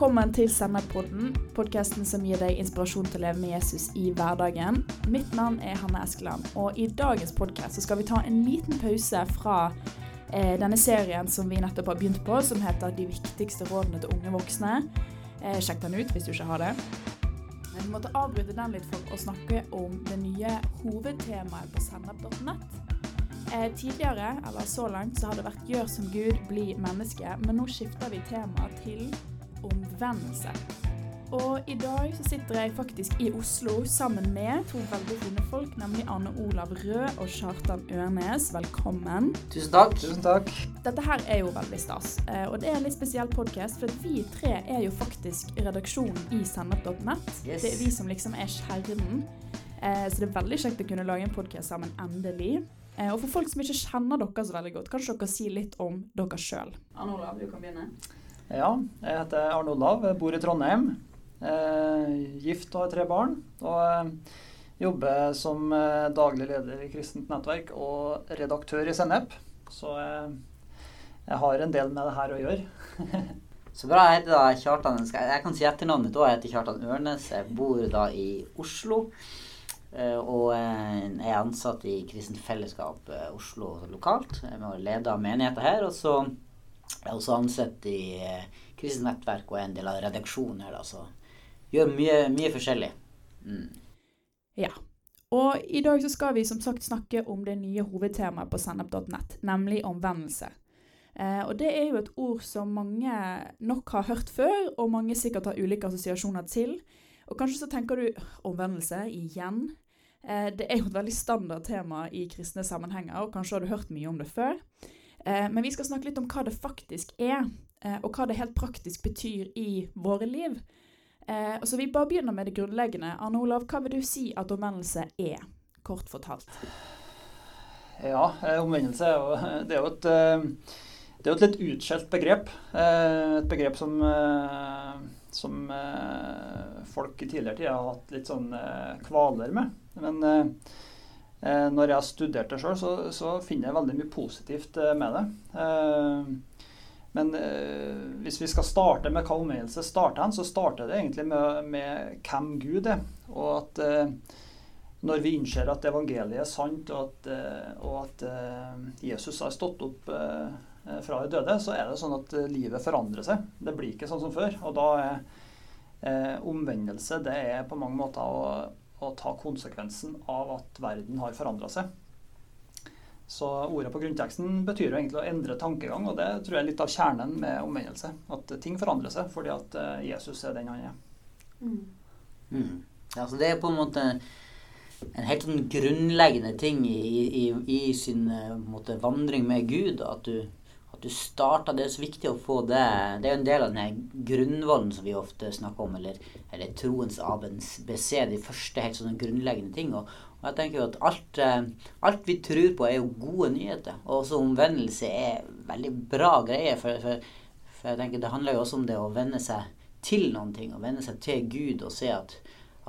velkommen til Senderpodden, podkasten som gir deg inspirasjon til å leve med Jesus i hverdagen. Mitt navn er Hanne Eskeland, og i dagens podkast skal vi ta en liten pause fra eh, denne serien som vi nettopp har begynt på, som heter 'De viktigste rådene til unge voksne'. Eh, sjekk den ut hvis du ikke har det. Men vi måtte avbryte den litt for å snakke om det nye hovedtemaet på sennep.nett. Eh, tidligere, eller så langt, så har det vært 'gjør som Gud, bli menneske', men nå skifter vi tema til omvendelse. Og i dag så sitter jeg faktisk i Oslo sammen med to veldig fine folk, nemlig Anne Olav Rød og Kjartan Ørnes. Velkommen. Tusen takk. Tusen takk. Dette her er jo veldig stas, eh, og det er en litt spesiell podkast, for vi tre er jo faktisk redaksjonen i sennep.net. Yes. Det er vi som liksom er kjernen. Eh, Så det er veldig kjekt å kunne lage en podkast sammen, endelig. Eh, Og for folk som ikke kjenner dere så veldig godt, kanskje dere si litt om dere sjøl? Anne Olav, du kan begynne. Ja, jeg heter Arne Olav, jeg bor i Trondheim. Eh, gift og har tre barn. Og eh, jobber som eh, daglig leder i Kristent nettverk og redaktør i Sennep. Så eh, jeg har en del med det her å gjøre. Så bra. Jeg heter da Kjartan Jeg kan si etternavnet da. Jeg heter Kjartan Ørnes. Jeg bor da i Oslo. Og er ansatt i Kristent Fellesskap Oslo lokalt. Jeg har av menigheten her. Og så er også ansatt i eh, Kristent Nettverk og en del av redaksjonen her. da, Så gjør mye, mye forskjellig. Mm. Ja. Og i dag så skal vi som sagt snakke om det nye hovedtemaet på sennep.nett, nemlig omvendelse. Eh, og det er jo et ord som mange nok har hørt før, og mange sikkert har ulike assosiasjoner til. Og kanskje så tenker du omvendelse igjen. Eh, det er jo et veldig standard tema i kristne sammenhenger, og kanskje har du hørt mye om det før. Eh, men vi skal snakke litt om hva det faktisk er, eh, og hva det helt praktisk betyr i våre liv. Eh, så vi bare begynner med det grunnleggende. Arne Olav, hva vil du si at omvendelse er, kort fortalt? Ja, omvendelse det er jo et, det er jo et litt utskjelt begrep. Et begrep som, som folk i tidligere tider har hatt litt sånn kvaler med. Men eh, når jeg har studert det sjøl, så, så finner jeg veldig mye positivt eh, med det. Eh, Men eh, hvis vi skal starte med hva omvendelse starter hen, så starter det egentlig med, med hvem Gud er. Og at eh, når vi innser at evangeliet er sant, og at, eh, og at Jesus har stått opp fra de døde, så er det sånn at livet forandrer seg. Det blir ikke sånn som før. Og da er eh, omvendelse det er på mange måter å, å ta konsekvensen av at verden har forandra seg. Så ordet på grunnteksten betyr jo egentlig å endre tankegang, og det tror jeg er litt av kjernen med omvendelse. At ting forandrer seg fordi at eh, Jesus er den han er. Mm. Ja, så det er på en måte en helt sånn grunnleggende ting i, i, i sin eh, måte, vandring med Gud. At du, du starta Det er så viktig å få det Det er jo en del av den her grunnvollen som vi ofte snakker om, eller, eller troens ABC, de første helt sånne grunnleggende ting. Og, og jeg tenker jo at alt, eh, alt vi tror på, er jo gode nyheter. Og også omvendelse er veldig bra greier. For, for, for jeg tenker det handler jo også om det å venne seg til noen ting, å venne seg til Gud og se at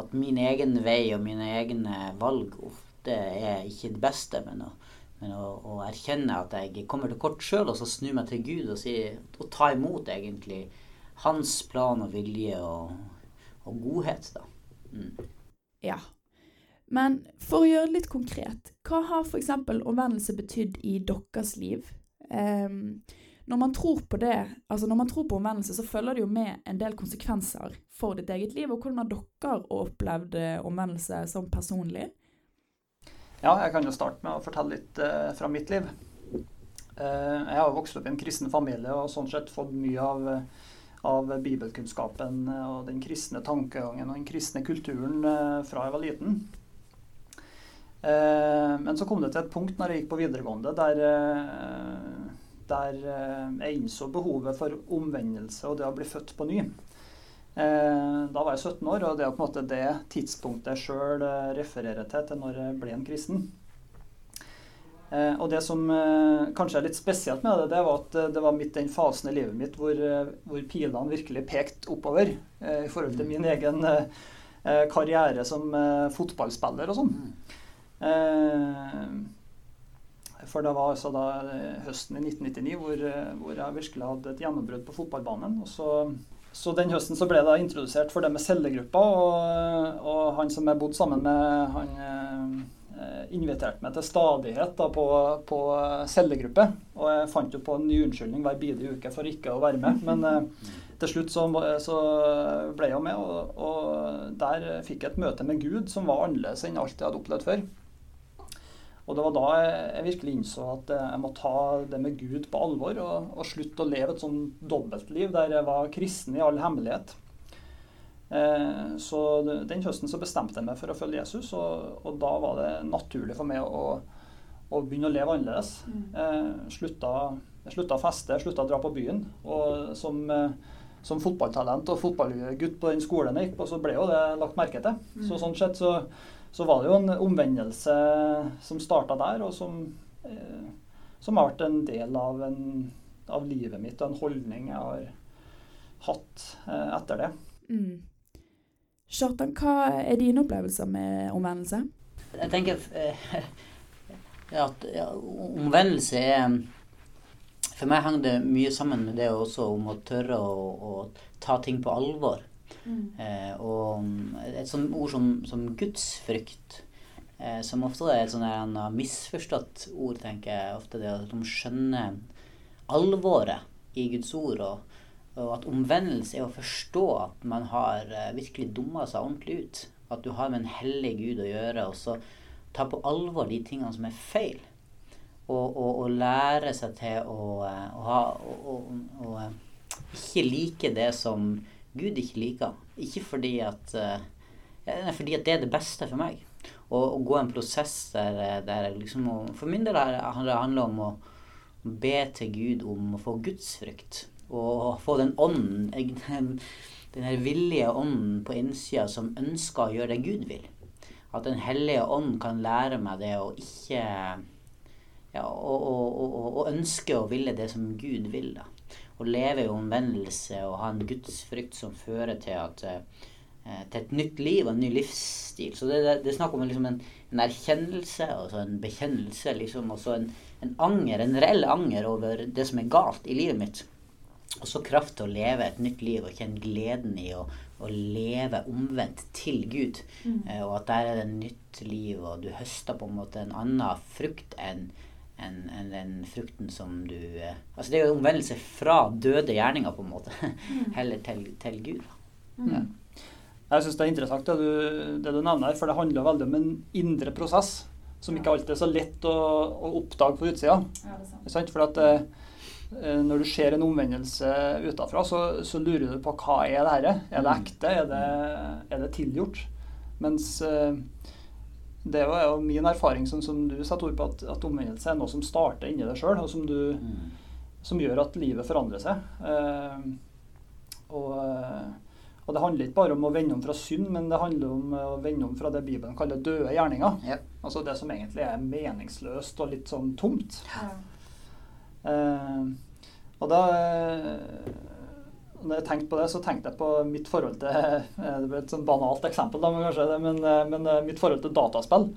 at min egen vei og mine egne valg ofte er ikke det beste, men å, men å, å erkjenne at jeg kommer til kort sjøl, og så snu meg til Gud og, si, og ta imot egentlig hans plan og vilje og, og godhet, da. Mm. Ja. Men for å gjøre det litt konkret, hva har f.eks. omvendelse betydd i deres liv? Um, når man tror på det, altså når man tror på omvendelse, så følger det jo med en del konsekvenser for ditt eget liv. Og hvordan har dere opplevd eh, omvendelse som personlig? Ja, jeg kan jo starte med å fortelle litt eh, fra mitt liv. Eh, jeg har vokst opp i en kristen familie og sånn sett fått mye av, av bibelkunnskapen eh, og den kristne tankegangen og den kristne kulturen eh, fra jeg var liten. Eh, men så kom det til et punkt når jeg gikk på videregående der, eh, der jeg innså behovet for omvendelse og det å bli født på ny. Eh, Da var jeg 17 år, og det er på en måte det tidspunktet jeg sjøl refererer til til når jeg ble en kristen. Eh, Og det som eh, kanskje er litt spesielt med det, det var at eh, det var midt den fasen i livet mitt hvor, eh, hvor pilene virkelig pekte oppover eh, i forhold til min egen eh, eh, karriere som eh, fotballspiller og sånn. Eh, For det var altså da eh, høsten i 1999 hvor, eh, hvor jeg virkelig hadde et gjennombrudd på fotballbanen. Og så så den høsten så ble jeg da introdusert for det med cellegruppa, og, og han som jeg bodde sammen med, han eh, inviterte meg til stadighet da, på, på cellegruppe. Og jeg fant jo på en ny unnskyldning hver bidige uke for ikke å være med. Men eh, til slutt så, så, ble jeg med, og, og der fikk jeg et møte med Gud som var annerledes enn alt jeg hadde opplevd før. Og det var da jeg virkelig innså at jeg må ta det med Gud på alvor og, og slutte å leve et sånn dobbeltliv der jeg var kristen i all hemmelighet. Eh, så den høsten så bestemte jeg meg for å følge Jesus, og, og da var det naturlig for meg å, å begynne å leve annerledes. Mm. Eh, slutta, jeg slutta å feste, slutta å dra på byen. Og som, eh, som fotballtalent og fotballgutt på den skolen jeg gikk på, så ble jo det lagt merke til. Mm. Så sånn sett så så var det jo en omvendelse som starta der, og som, eh, som har vært en del av, en, av, livet mitt og en holdning jeg har hatt eh, etter det. Mm. Kjartan, hva er dine opplevelser med omvendelse? Jeg tenker eh, at ja, omvendelse er For meg henger det mye sammen med det også om å tørre å, å ta ting på alvor. Mm. Eh, og et sånt ord som, som gudsfrykt, eh, som ofte er et sånn misforstått ord, tenker jeg. Ofte det at de skjønner alvoret i Guds ord, og, og, at omvendelse er å forstå at man har eh, virkelig dumma seg ordentlig ut. At du har med en hellig Gud å gjøre, og så ta på alvor de tingene som er feil. Og, og, og lære seg til å, eh, å ha å, ikke like det som Gud ikke liker. Ikke fordi at, uh, fordi at det er det beste for meg. Å, å gå en prosess der, der liksom For min del handler det om å be til Gud om å få gudsfrykt. Og få den ånden, den her villige ånden på innsida som ønsker å gjøre det Gud vil. At Den hellige ånd kan lære meg det å ikke ja, og, og, og, og, ønske og ville det som Gud vil. da å leve i omvendelse og ha en gudsfrykt som fører til, at, eh, til et nytt liv og en ny livsstil. Så det, det, er snakk om liksom en, en, erkjennelse, altså en bekjennelse, liksom, og så en, en, anger, en reell anger over det som er galt i livet mitt. Og så kraft til å leve et nytt liv og kjenne gleden i å, å leve omvendt til Gud. Mm. Eh, og at der er det et nytt liv, og du høster på en måte en annen frukt enn enn en, den frukten som du eh, Altså det er jo omvendelse fra døde gjerninger, på en måte, mm. heller til, til Gud. Mm. Ja. Jeg syns det er interessant det du, det du, nevner, for det handler veldig om en indre prosess som ikke alltid er så lett å, å oppdage på utsida. Ja, for at eh, eh, når du ser en omvendelse utafra, så, så, lurer du på hva er det her? Er det mm. ekte? Er det, er det tilgjort? Mens eh, det er jo min erfaring, som, som du setter ord på, at, at, omvendelse er noe som starter inni deg sjøl, og som, du, mm. som, gjør at livet forandrer seg. Eh, og, eh, og, det handler ikke bare om å vende om fra synd, men det handler om å vende om fra det Bibelen kaller døde gjerninger. Ja. Altså det som egentlig er meningsløst og litt sånn tomt. Ja. Eh, og da når jeg tenkte på det, så tenkte jeg på mitt forhold til eh, Det blir et sånn banalt eksempel, da, men, kanskje men, eh, men eh, mitt forhold til dataspill.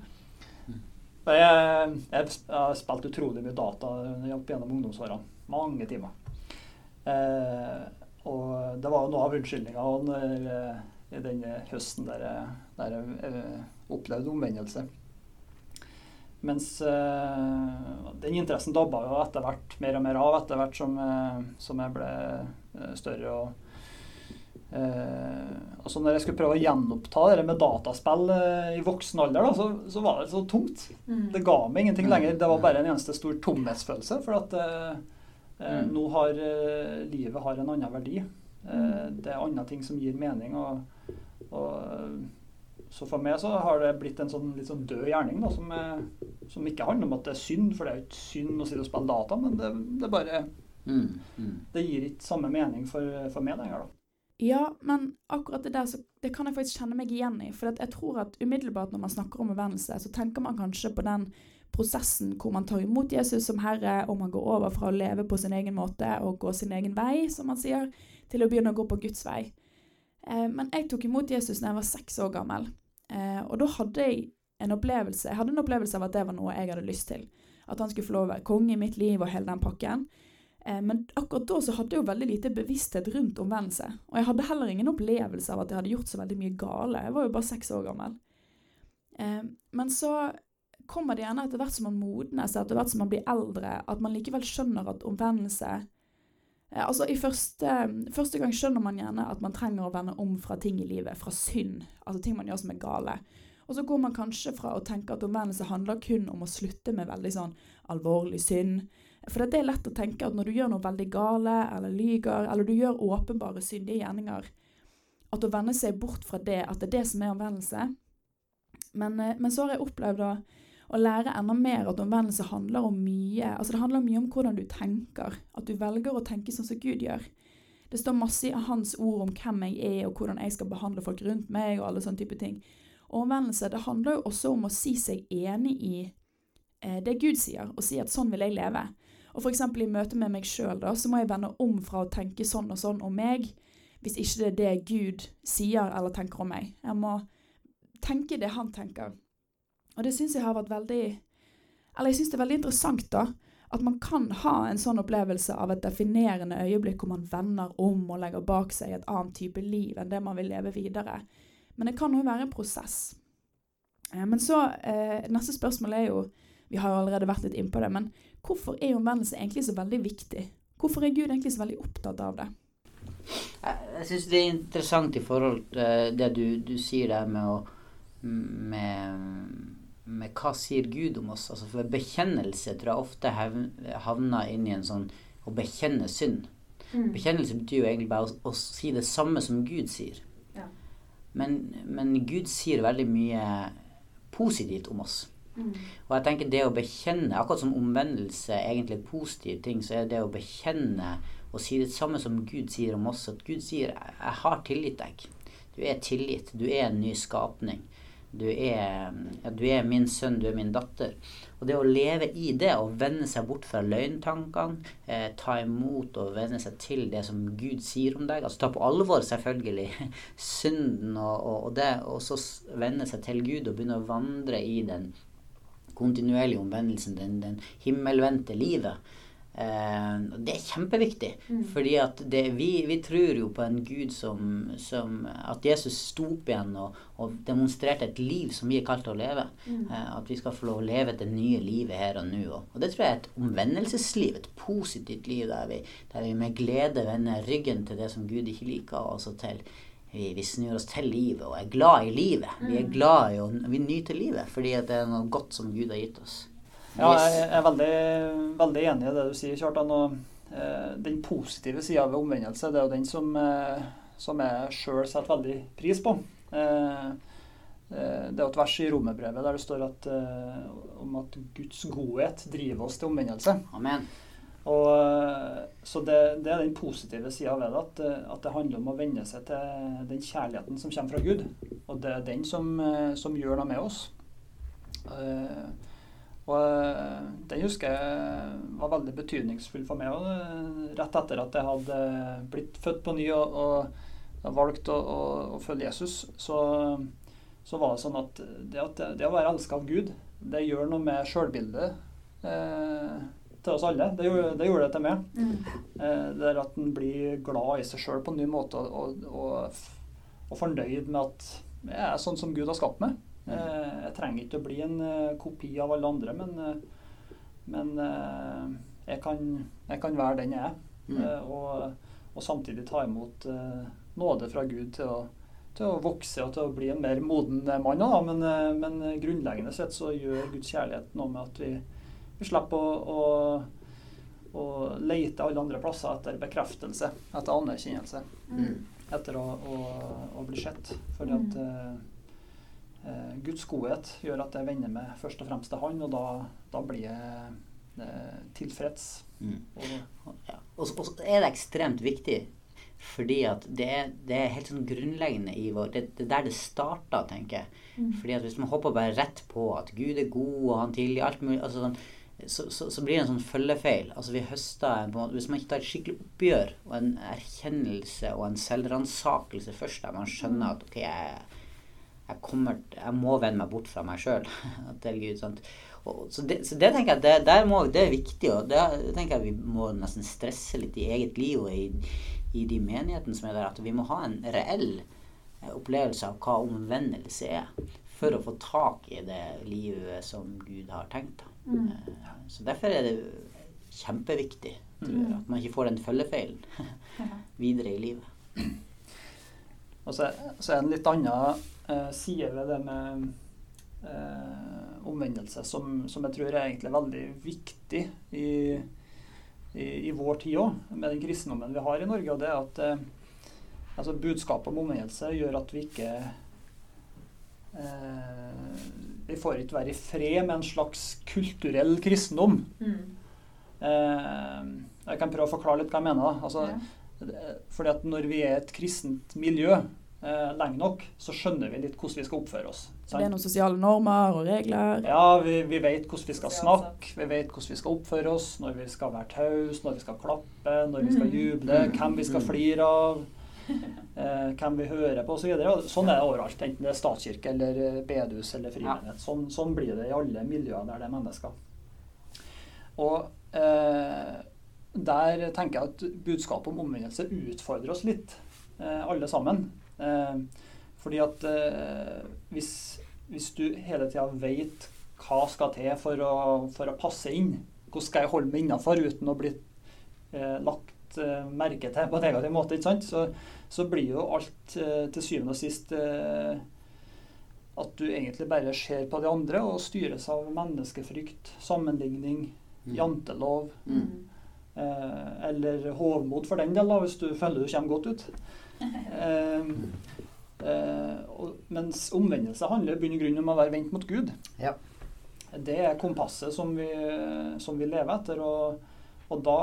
Jeg, jeg, har spilt utrolig mye data gjennom ungdomsårene. Mange timer. Eh, og det var jo noe av unnskyldninga i denne høsten der der jeg opplevde omvendelse. Mens eh, den interessen dabba jo etter hvert mer og mer av etter hvert som, som jeg ble større. og eh, så når jeg skulle prøve å gjenoppta det med dataspill i voksen alder, da, så, så, var det så tungt. Mm. Det ga meg ingenting lenger. Det var bare en eneste stor tomhetsfølelse. For at mm. nå har livet har en annen verdi. Mm. det er andre ting som gir mening. og, og så for meg så har det blitt en sånn litt sånn død gjerning da, som, er, som, ikke handler om at det er synd, for det er jo ikke synd å sitte og spille data, men det, det bare mm, mm. Det gir ikke samme mening for, for meg lenger, da. Ja, men akkurat det der så, det kan jeg faktisk kjenne meg igjen i. For jeg tror at umiddelbart når man snakker om omvendelse, så tenker man kanskje på den prosessen hvor man tar imot Jesus som Herre, og man går over fra å leve på sin egen måte og gå sin egen vei, som man sier, til å begynne å gå på Guds vei. Eh, men jeg tok imot Jesus da jeg var seks år gammel. Eh, og da hadde jeg en opplevelse Jeg hadde en opplevelse av at det var noe jeg hadde lyst til. At han skulle få lov å være konge i mitt liv og hele den pakken. Eh, men akkurat da så hadde jeg jo veldig lite bevissthet rundt omvendelse. Og jeg hadde heller ingen opplevelse av at jeg hadde gjort så veldig mye gale. Jeg var jo bare seks år gammel. Eh, men så kommer det gjerne etter hvert som man modnes, etter hvert som man blir eldre, at man likevel skjønner at omvendelse eh, Altså i første, første gang skjønner man gjerne at man trenger å vende om fra ting i livet, fra synd. Altså ting man gjør som er gale. Og så går man kanskje fra å tenke at omvendelse handler kun om å slutte med veldig sånn alvorlig synd, for det er lett å tenke at når du gjør noe veldig gale, eller lyger, eller du gjør åpenbare syndige gjerninger, at å vende seg bort fra det, at det er det som er omvendelse. Men, eh, men så har jeg opplevd å, å lære enda mer at omvendelse handler om mye. Altså det handler mye om hvordan du tenker. At du velger å tenke sånn som Gud gjør. Det står masse av hans ord om hvem jeg er, og hvordan jeg skal behandle folk rundt meg, og alle sånne type ting. Og omvendelse det handler jo også om å si seg enig i eh, det Gud sier, og si at sånn vil jeg leve. Og f.eks. i møte med meg sjøl, så må jeg vende om fra å tenke sånn og sånn om meg, hvis ikke det er det Gud sier eller tenker om meg. Jeg må tenke det han tenker. Og det syns jeg har vært veldig Eller jeg syns det er veldig interessant, da. At man kan ha en sånn opplevelse av et definerende øyeblikk hvor man vender om og legger bak seg et annet type liv enn det man vil leve videre. Men det kan jo være en prosess. Eh, men så, eh, Neste spørsmål er jo Vi har jo allerede vært litt innpå det. Men Hvorfor er omvendelse egentlig så veldig viktig? Hvorfor er Gud egentlig så veldig opptatt av det? Jeg syns det er interessant i forhold til det du, du sier der med å med, med, hva sier Gud om oss? Altså for bekjennelse tror jeg ofte havner inn i en sånn å bekjenne synd. Mm. Bekjennelse betyr jo egentlig bare å, å, si det samme som Gud sier. Ja. Men, men, Gud sier veldig mye positivt om oss. Mm. Og jeg tenker det å bekjenne, akkurat som omvendelse er egentlig en positiv ting, så er det å bekjenne og si det samme som Gud sier om oss, at Gud sier 'Jeg har tilgitt deg'. Du er tilgitt. Du er en ny skapning. Du er, du er, min sønn, du er min datter. Og det å leve i det, og vende seg bort fra løgntankene, eh, ta imot og vende seg til det som Gud sier om deg, altså ta på alvor selvfølgelig synden og, og, og det, og så vende seg til Gud og begynne å vandre i den kontinuerlige omvendelsen, den, den himmelvendte livet. Eh, det er kjempeviktig. Mm. fordi at det, vi, vi, tror jo på en Gud som, som At Jesus sto opp igjen og, og, demonstrerte et liv som vi er kalt til å leve. Mm. Eh, at vi skal få lov å leve det nye livet her og nå. Og, og det tror jeg er et omvendelsesliv. Et positivt liv der vi, der vi med glede vender ryggen til det som Gud ikke liker, og også til vi, vi snur oss til livet og er glad i livet. Vi er mm. glad i å vi nyter livet fordi det er noe godt som Gud har gitt oss. Ja, jeg er veldig, veldig enig i det du sier, Kjartan. Og, eh, den positive sida ved omvendelse det er jo den som, eh, som jeg sjøl setter veldig pris på. Eh, eh det er et vers i Romerbrevet der det står at, eh, om at Guds godhet driver oss til omvendelse. Amen. Og, eh, så det, det, er den positive sida ved det, at, eh, at, det handler om å venne seg til den kjærligheten som kommer fra Gud. Og det er den som, eh, som gjør noe med oss. Og den husker jeg var veldig betydningsfull for meg òg, rett etter at jeg hadde blitt født på ny og, og valgt å, å, å, følge Jesus. Så, så, var det sånn at det, at det å være elska av Gud, det gjør noe med sjølbildet. Uh, til oss alle. Det gjorde det, gjorde det til meg. Mm. Eh, det er at en blir glad i seg sjøl på en ny måte og, og, og, fornøyd med at jeg er sånn som Gud har skapt meg. Eh, jeg trenger ikke å bli en uh, kopi av alle andre, men, men jeg, kan, jeg, kan, være den jeg er. Mm. Og, og, samtidig ta imot nåde fra Gud til å, til å, vokse og til å bli en mer moden mann. Men, men grunnleggende sett så gjør Guds kjærlighet noe med at vi vi slipper å, å, å, lete alle andre plasser etter bekreftelse, etter anerkjennelse. Mm. Etter å, å, å, bli sett. Fordi at mm. eh, Guds godhet gjør at jeg vender meg først og fremst til Han, og da, da blir jeg eh, tilfreds. Mm. Og, ja. og, så er det ekstremt viktig fordi at det er, det er, helt sånn grunnleggende i vår Det er der det starta, tenker jeg. Mm. Fordi at hvis man hopper bare rett på at Gud er god, og han tilgir alt mulig altså sånn, så, så, så, blir det en sånn følgefeil. Altså vi høster Hvis man ikke tar et skikkelig oppgjør og en erkjennelse og en selvransakelse først, der man skjønner at ok, jeg, jeg, kommer, jeg må vende meg bort fra meg sjøl så, det, så det tenker jeg det, der må, det er viktig, og det tenker jeg vi må nesten stresse litt i eget liv og i, i de menighetene som er der, at vi må ha en reell opplevelse av hva omvendelse er. For å få tak i det livet som Gud har tenkt. Mm. Eh, så derfor er det kjempeviktig jeg, at man ikke får den følgefeilen videre i livet. Og så, så er det en litt annen eh, side ved det med eh, omvendelse som, som, jeg tror er egentlig veldig viktig i, i, i vår tid òg, med den kristendommen vi har i Norge. og det er at eh, altså Budskapet om omvendelse gjør at vi ikke eh, Vi får ikke være i fred med en slags kulturell kristendom. Mm. Eh, jeg kan prøve å forklare litt hva jeg mener. Altså, ja. fordi at Når vi er et kristent miljø eh, lenge nok, så skjønner vi litt hvordan vi skal oppføre oss. Sant? Det er noen sosiale normer og regler? Ja, vi, vi vet hvordan vi skal snakke, vi vet hvordan vi skal oppføre oss, når vi skal være tause, når vi skal klappe, når vi skal mm. juble, hvem vi skal mm. flire av. Eh, hvem vi hører på osv. Så sånn er det overalt, enten det er statskirke eller eh, bedehus eller frimenighet. Sånn, sånn, blir det i alle miljøer der det er mennesker. Og eh, der tenker jeg at budskapet om omvendelse utfordrer oss litt, eh, alle sammen. Eh, fordi at eh, hvis, hvis, du hele tida veit hva skal til for å, for å, passe inn, hvordan skal jeg holde meg innafor uten å bli eh, lagt eh, merke til på en negativ måte, ikke sant? Så, så blir jo alt eh, til syvende og sist eh, at du egentlig bare ser på de andre og styres av menneskefrykt, sammenligning, mm. jantelov. Mm. Eh, eller hovmod for den del, da, hvis du føler du kommer godt ut. Eh, Eh, og, mens omvendelse handler i bunn og grunn om å være vendt mot Gud. Ja. Det er kompasset som vi, som vi lever etter. Og, og da,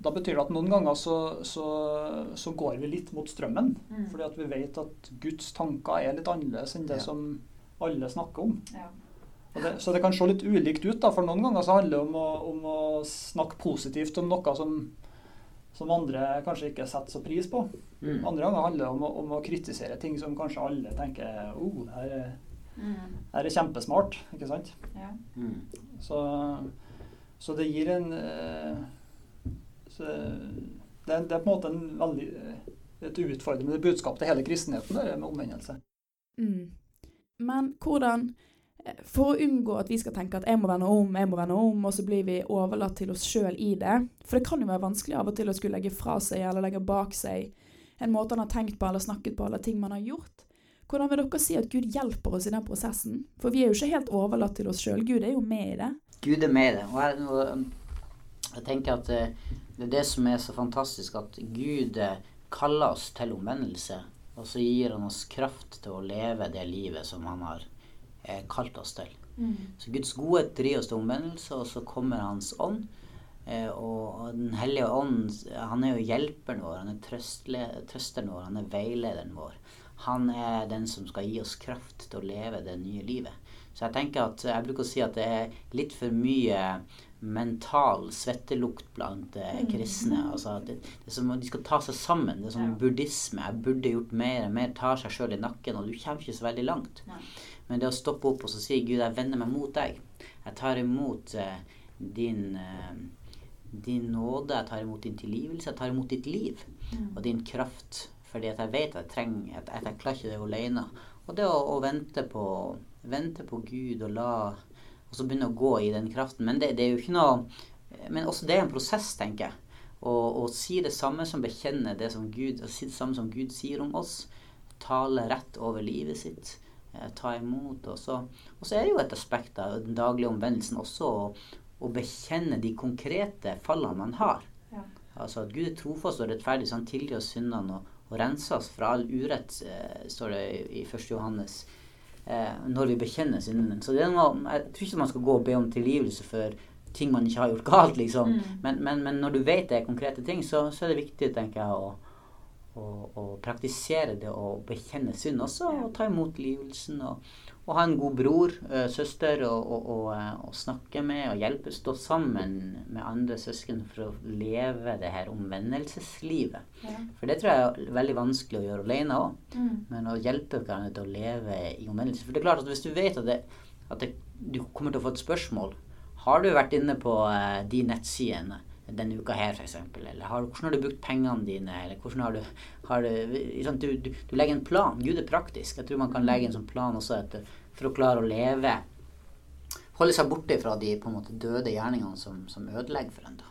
da, betyr det at noen ganger så, så, så går vi litt mot strømmen. Mm. Fordi at vi vet at Guds tanker er litt annerledes enn det ja. som alle snakker om. Ja. Det, så det kan se litt ulikt ut. da, For noen ganger så handler det om å, om å snakke positivt om noe som som andre kanskje ikke setter så pris på. Mm. Andre ganger handler det om, om, å kritisere ting som kanskje alle tenker oh, her, er, mm. her er kjempesmart. Ikke sant? Ja. Mm. Så, så, det gir en eh, det, det, er på en måte en veldig, et utfordrende budskap til hele kristenheten, det med omvendelse. Mm. Men hvordan for å unngå at vi skal tenke at 'jeg må vende om', 'jeg må vende om', og så blir vi overlatt til oss sjøl i det. For det kan jo være vanskelig av og til å skulle legge fra seg eller legge bak seg en måte han har tenkt på eller snakket på, eller ting man har gjort. Hvordan vil dere si at Gud hjelper oss i den prosessen? For vi er jo ikke helt overlatt til oss sjøl. Gud er jo med i det. Gud er med i det. Og jeg, jeg tenker at det, eh, er det som er så fantastisk, at Gud eh, kaller oss til omvendelse. Og så gir han oss kraft til å leve det livet som han har eh, kalt oss til. Mm. Så Guds godhet driver oss til omvendelse, og så kommer Hans ånd. Eh, og Den hellige ånd han er jo hjelperen vår, han er trøsteren vår, han er veilederen vår. Han er den som skal gi oss kraft til å leve det nye livet. Så jeg tenker at, jeg bruker å si at det er litt for mye mental svettelukt blant eh, mm. kristne. Altså, det, det som, de skal ta seg sammen. Det er som ja. buddhisme. Jeg burde gjort mer. Mer tar seg sjøl i nakken, og du kommer ikke så veldig langt. Nei. Men det å stoppe opp og så si Gud, jeg vender meg mot deg. Jeg tar imot eh, din, eh, din nåde, jeg tar imot din tilgivelse, jeg tar imot ditt liv mm. og din kraft. Fordi at jeg vet at jeg trenger at, jeg klarer ikke det alene. Og det å, å vente, på, vente, på, Gud og la Og så begynne å gå i den kraften. Men det, det er jo ikke noe Men også det er en prosess, tenker jeg. Å si det samme som bekjenner det som Gud, å si det samme som Gud sier om oss. Tale rett over livet sitt Eh, ta imot. Og så, og så, er det jo et aspekt av den daglige omvendelsen også å, å bekjenne de konkrete fallene man har. Ja. Altså at Gud er trofast og rettferdig, så han tilgir oss syndene og, og renser oss fra all urett, eh, står det i 1. Johannes, når vi bekjenner syndene. Så det er noe, jeg tror ikke man skal gå og be om tilgivelse for ting man ikke har gjort galt, liksom. Mm. Men, men, men, når du vet det er konkrete ting, så, så er det viktig, tenker jeg, å å, å, praktisere det og bekjenne synd også, og ta imot livelsen og, å ha en god bror, uh, søster å, å, snakke med og hjelpe, stå sammen med andre søsken for å leve det her omvendelseslivet. Ja. For det tror jeg er veldig vanskelig å gjøre alene òg. Mm. Men å hjelpe hverandre til å leve i omvendelse. For det er klart at hvis du vet at, det, at det, du kommer til å få et spørsmål Har du vært inne på uh, de nettsidene denne uka her, f.eks.? Eller har, hvordan har du brukt pengene dine? Eller hvordan har du, har du, du, du, du legger en plan. Gud er praktisk. Jeg tror man kan legge en sånn plan også etter for å klare å leve Holde seg borte fra de på en måte døde gjerningene som, som ødelegger for en. da.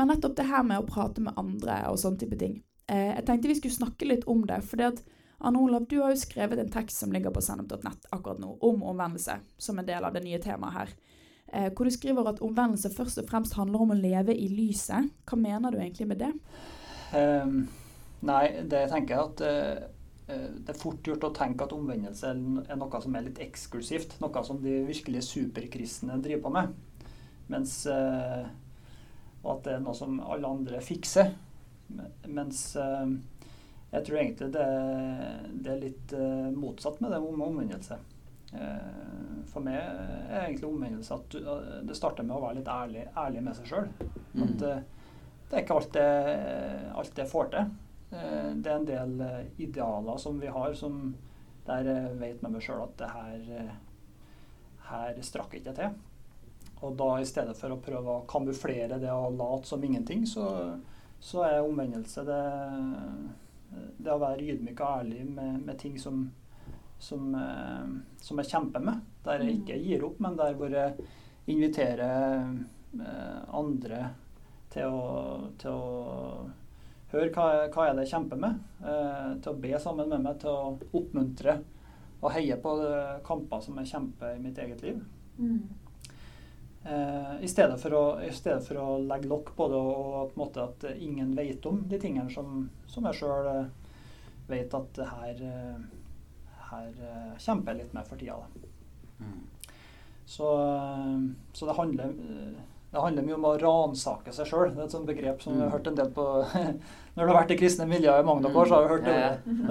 Men nettopp det her med å prate med andre og sånn type ting. Eh, jeg tenkte vi skulle snakke litt om det. fordi at Anne Olav, du har jo skrevet en tekst som ligger på sennep.nett akkurat nå, om omvendelse, som en del av det nye temaet her. Eh, hvor du skriver at omvendelse først og fremst handler om å leve i lyset. Hva mener du egentlig med det? Um, nei, det tenker jeg at uh, det er fort gjort å tenke at omvendelse er noe som er litt eksklusivt. Noe som de virkelig superkristne driver på med. Mens, eh, at det er noe som alle andre fikser. Mens eh, jeg tror egentlig det, det er litt motsatt med det med omvendelse. For meg er egentlig omvendelse at det starter med å være litt ærlig, ærlig med seg sjøl. Mm. At det er ikke alt jeg, alt det får til. Eh, det er en del eh, idealer som vi har, som der vet med meg sjøl at det her, eh, her strakk ikke til. Og da i stedet for å prøve å kamuflere det og late som ingenting, så, så er omvendelse det, det, å være ydmyk og ærlig med, med ting som, som, som, jeg kjemper med. Der jeg ikke gir opp, men der hvor jeg inviterer andre til å, til å Hør hva, hva er det jeg kjemper med, eh, til å be sammen med meg, til å oppmuntre og heie på kamper som jeg kjemper i mitt eget liv. Mm. Eh, I, stedet å, I, stedet for å, legge lokk på det og, på en måte at ingen vet om de tingene som, som jeg sjøl eh, vet at her, eh, her eh, kjemper jeg litt med for tida. Mm. Så, så, det handler det handler mye om å ransake seg sjøl. Det er et sånt begrep som mm. vi har hørt en del på Når du har vært i kristne miljøer i mange år, så har du hørt det.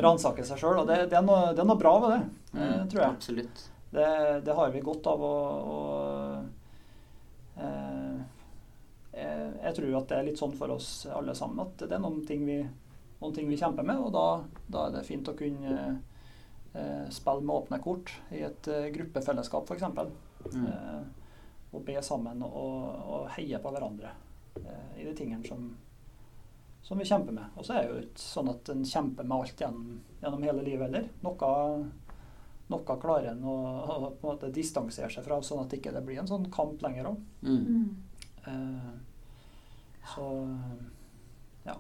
Ransake seg sjøl. Og det, det, er noe, det, er noe, bra ved det, mm, eh, tror jeg. Absolutt. Det, det, har vi godt av å, å eh, Jeg tror at det er litt sånn for oss alle sammen at det er noen ting vi, noen ting vi kjemper med, og da, da, er det fint å kunne eh, spille med åpne kort i et eh, gruppefellesskap, f.eks. Mm. Eh, og be sammen og, og heie på hverandre eh, i de tingene som, som, vi kjemper med. Og så er det jo ikke sånn at en kjemper med alt gjennom, gjennom hele livet heller. Noe, noe klarer en å, å, på en måte distansere seg fra, sånn at det ikke blir en sånn kamp lenger òg. Mm. mm. Eh, så ja.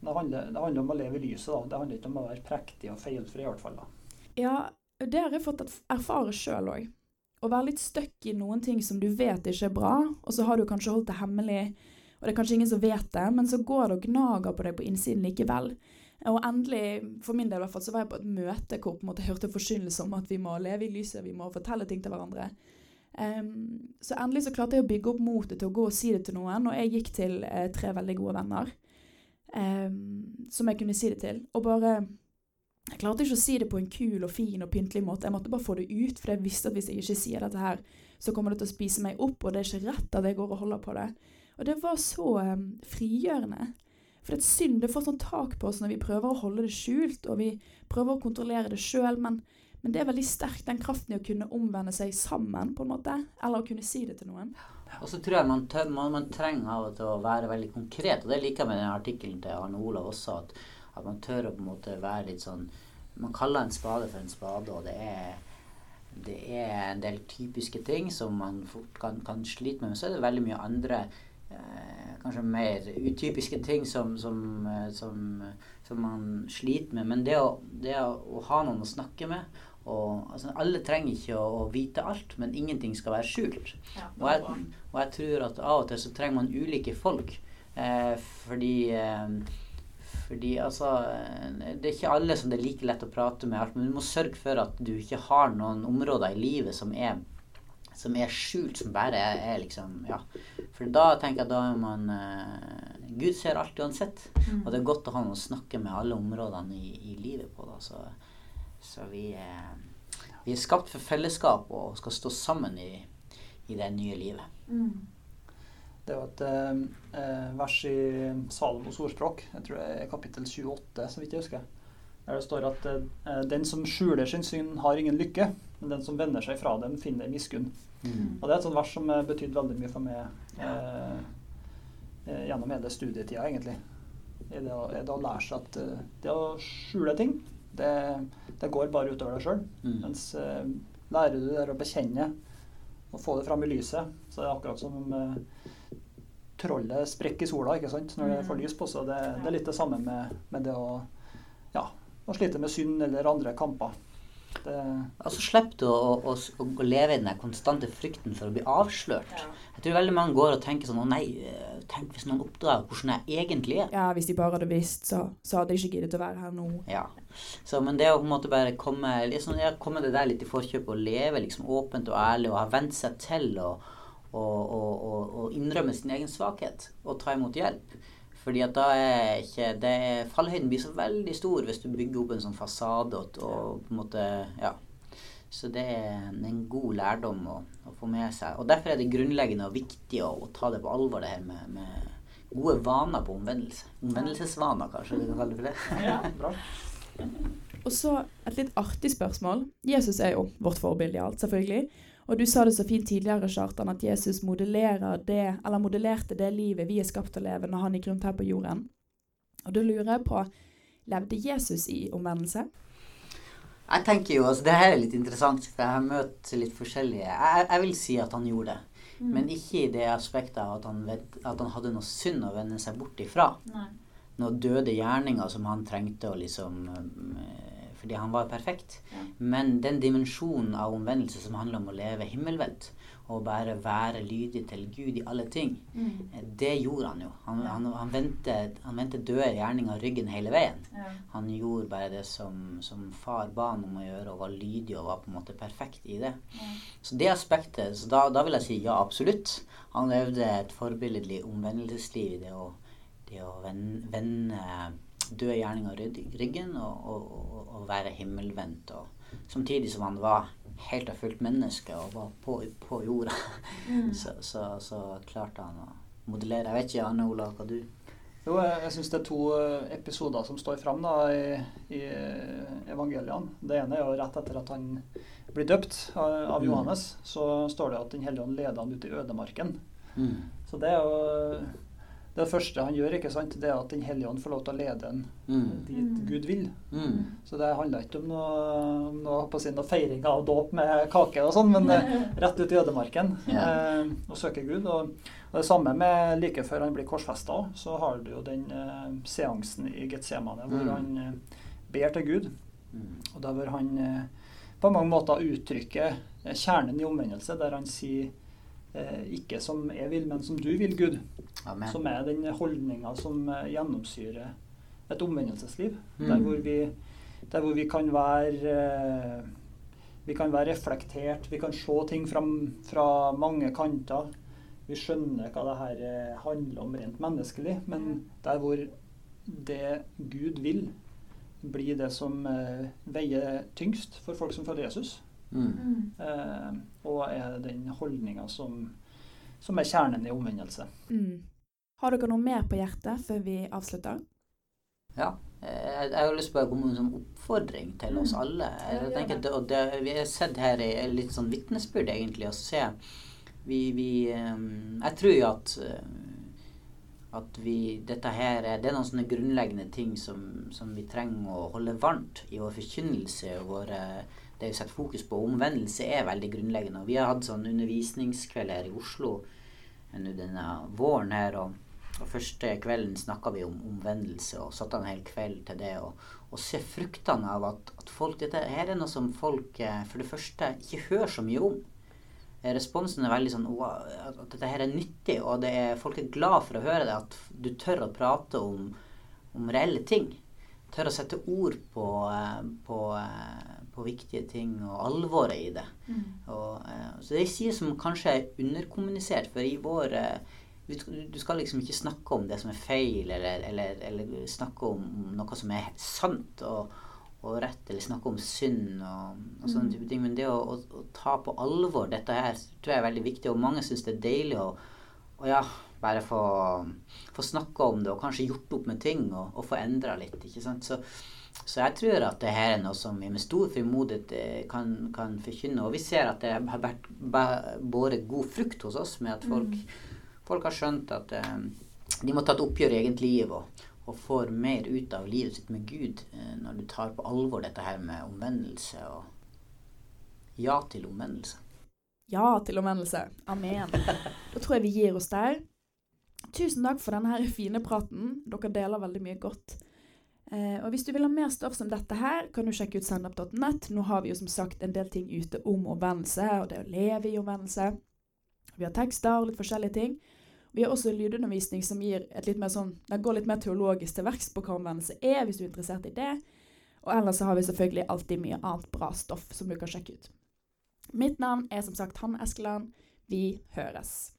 Det handler, det handler, om å leve i lyset. da. Det handler ikke om å være prektig og feilfri, i hvert fall. da. Ja, det har jeg fått erfare sjøl òg å være litt stuck i noen ting som du vet ikke er bra, og så har du kanskje holdt det hemmelig, og det er kanskje ingen som vet det, men så går det og gnager på deg på innsiden likevel. Og endelig, for min del i hvert fall, så var jeg på et møte hvor på en måte jeg hørte forkynnelse om at vi må leve i lyset, vi må fortelle ting til hverandre. Um, så endelig så klarte jeg å bygge opp motet til å gå og si det til noen, og jeg gikk til eh, tre veldig gode venner um, som jeg kunne si det til. Og bare jeg klarte ikke å si det på en kul og fin og pyntelig måte. Jeg måtte bare få det ut, for jeg visste at hvis jeg ikke sier dette her, så kommer det til å spise meg opp, og det er ikke rett at jeg går og holder på det. Og det var så um, frigjørende. For det er synd det får sånn tak på oss når vi prøver å holde det skjult, og vi prøver å kontrollere det sjøl, men, men, det er veldig sterkt, den kraften i å kunne omvende seg sammen, på en måte. Eller å kunne si det til noen. Og så tror jeg man, man, man trenger av og til å være veldig konkret, og det liker jeg med den artikkelen til Arne Olav også. at at man tør å på en måte være litt sånn Man kaller en spade for en spade, og det er, det er en del typiske ting som man fort kan, kan slite med. Men så er det veldig mye andre eh, kanskje mer utypiske ting som, som, eh, som, som, man sliter med. Men det å, det å, å ha noen å snakke med og, altså, alle trenger ikke å, å, vite alt, men ingenting skal være skjult. Ja, og, jeg, og, jeg, tror at av og til så trenger man ulike folk. Eh, fordi eh, fordi altså Det er ikke alle som det er like lett å prate med men du må sørge for at du ikke har noen områder i livet som er, som er skjult, som bare er, er, liksom Ja. For da tenker jeg da er man uh, Gud ser alt uansett. Mm. Og det er godt å ha noen å snakke med alle områdene i, i livet på. da, så, så vi er, vi er skapt for fellesskap og skal stå sammen i, i det nye livet. Mm. Det er jo et eh, vers i Salomos ordspråk, jeg tror det er kapittel 28, så vidt jeg husker. Der det står at eh, den som skjuler sin synd, har ingen lykke, men den som vender seg fra dem, finner miskunn. Mm. Og Det er et sånt vers som betydde veldig mye for meg eh, eh, gjennom hele studietida, egentlig. I det å, det å lære seg at uh, det å skjule ting, det, det går bare utover deg sjøl. Mm. Mens uh, lærer du det å bekjenne og få det fram i lyset, så er det akkurat som om trollet sprekker i sola ikke sant? når det får mm. lys på seg. Det, det, er litt det samme med, med det å, ja, å slite med synd eller andre kamper. Det altså slipper du å, å, å, leve i den konstante frykten for å bli avslørt. Ja. Jeg tror veldig mange går og tenker sånn Å nei, eh, tenk hvis noen oppdager hvordan jeg egentlig er. Ja, hvis de bare hadde visst, så, så hadde jeg ikke giddet å være her nå. Ja. Så, men det å på en måte bare komme, liksom, komme det der litt i forkjøpet og leve liksom åpent og ærlig og ha vent seg til og og, og, og, innrømme sin egen svakhet og ta imot hjelp. Fordi at da er ikke det, Fallhøyden blir så veldig stor hvis du bygger opp en sånn fasade og, og på en måte Ja. Så det er en god lærdom å, å, få med seg. Og derfor er det grunnleggende og viktig å, å ta det på alvor, det her med, med gode vaner på omvendelse. Omvendelsesvaner, kanskje du kan kalle det for det. Ja, bra. Og så et litt artig spørsmål. Jesus er jo vårt forbilde i alt, selvfølgelig. Og du sa det så fint tidligere, Kjartan, at Jesus modellerer det, eller modellerte det livet vi er skapt til å leve når han gikk rundt her på jorden. Og da lurer jeg på Levde Jesus i omvendelse? Jeg tenker jo, altså Det her er litt interessant, for jeg har møtt litt forskjellige Jeg, jeg vil si at han gjorde det. Mm. Men ikke i det aspektet at han, ved, at han hadde noe synd å vende seg bort ifra. Nei. Noen døde gjerninger som han trengte å liksom fordi han var perfekt. Ja. Men den dimensjonen av omvendelse som handler om å leve himmelvendt og bare være lydig til Gud i alle ting, mm. Det gjorde han jo. Han, ja. han, han, vendte, han vendte døde gjerninger ryggen hele veien. Ja. Han gjorde bare det som, som, far ba han om å gjøre, og var lydig og var på en måte perfekt i det. Så det aspektet, så da, da, vil jeg si ja, absolutt. Han levde et forbilledlig omvendelsesliv i det å, det å vende, vende døde gjerninger ryggen og, og, og være himmelvendt. Og, samtidig som han var helt og fullt menneske og var på, på jorda. Mm. så, så, så, klarte han å modellere. Jeg vet ikke, Anne Ola, hva du Jo, jeg, jeg syns det er to eh, episoder som står fram da, i, i evangeliene. Det ene er jo rett etter at han blir døpt av, av mm. Johannes. Så står det at Den hellige ånd leder han ut i ødemarken. Mm. Så det er jo det første han gjør, ikke sant, det er at Den hellige ånd får lov til å lede en mm. dit mm. Gud vil. Mm. Så det handler ikke om noe, om noe, på sin, noe feiring av dåp med kake og sånn, men rett ut i ødemarken yeah. eh, og søke Gud. Og, og, det samme med like før han blir korsfesta, så har du jo den eh, seansen i Getsemane hvor mm. han eh, ber til Gud. Mm. Og der hvor han eh, på mange måter uttrykker eh, kjernen i omvendelse, der han sier eh, ikke som jeg vil, men som du vil, Gud. Amen. Som er den holdninga som eh, gjennomsyrer et omvendelsesliv. Mm. Der, hvor vi, der, hvor vi, kan være eh, Vi kan være reflektert, vi kan se ting fra, fra mange kanter. Vi skjønner hva det her eh, handler om rent menneskelig, men der hvor det Gud vil, blir det som eh, veier tyngst for folk som følger Jesus. Mm. Eh, og er den holdninga som, som, er kjernen i omvendelse. Mm. Har dere noe mer på hjertet før vi avslutter? Ja. Jeg, jeg har lyst på å komme med en sånn oppfordring til oss mm. alle. Jeg tenker det, og det, Vi har sett her i litt sånn vitnesbyrd, egentlig, å se vi, vi, um, Jeg tror jo at at vi, dette her er, det er noen sånne grunnleggende ting som, som vi trenger å holde varmt i vår forkynnelse og våre det vi setter fokus på omvendelse, er veldig grunnleggende. Og vi har hatt sånn undervisningskveld her i Oslo denne våren her. og og Første kvelden snakka vi om omvendelse og satte en hel kveld til det. Og, og se fruktene av at, at, folk Dette her er noe som folk eh, for det første ikke hører så mye om. Eh, responsen er veldig sånn at dette her er nyttig, og er, folk er glad for å høre det. At du tør å prate om, om reelle ting. Tør å sette ord på, eh, på, på viktige ting og alvoret i det. Mm. Og, så det er sider som kanskje er underkommunisert, for i vår du skal liksom ikke snakke om det som er feil, eller, eller, eller snakke om noe som er sant. Og, og rett, eller snakke om synd og, og sånne type ting. Men det å, å, å, ta på alvor dette her tror jeg er veldig viktig, og mange syns det er deilig å og ja, bare få, få snakka om det og kanskje gjort opp med ting og, og få endra litt. ikke sant? Så, så, jeg tror at det her er noe som vi med stor frimodighet eh, kan, kan forkynne. Og vi ser at det har vært båret god frukt hos oss med at folk, mm. folk har skjønt at um, de må ta et oppgjør i eget liv og, og får mer ut av livet sitt med Gud uh, når du tar på alvor dette her med omvendelse og ja til omvendelse. Ja til omvendelse. Amen. Da tror jeg vi gir oss der. Tusen takk for denne fine praten. Dere deler veldig mye godt. Eh, og Hvis du vil ha mer stoff som dette her, kan du sjekke ut sendup.nett. Nå har vi jo som sagt en del ting ute om omvendelse, og det å leve i omvendelse. Vi har tekster og litt forskjellige ting. Vi har også lydundervisning som gir et litt mer sånn, det går litt mer teologisk til verks på hva omvendelse er, hvis du er interessert i det. Og ellers så har vi selvfølgelig alltid mye annet bra stoff som du kan sjekke ut. Mitt navn er som sagt Hanne Eskeland. Vi høres.